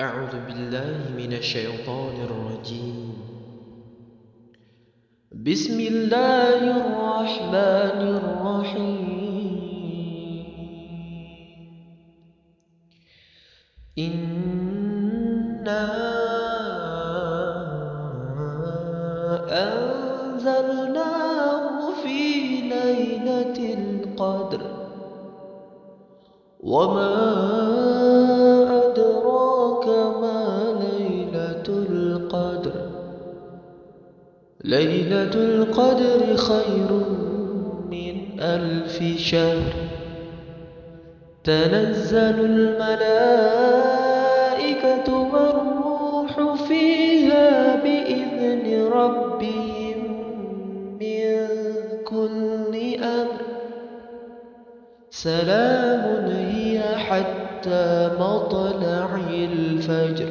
أعوذ بالله من الشيطان الرجيم. بسم الله الرحمن الرحيم. إنا أنزلناه في ليلة القدر. وما ليلة القدر خير من ألف شهر. تنزل الملائكة والروح فيها بإذن ربهم من كل أمر. سلام هي حتى مطلع الفجر.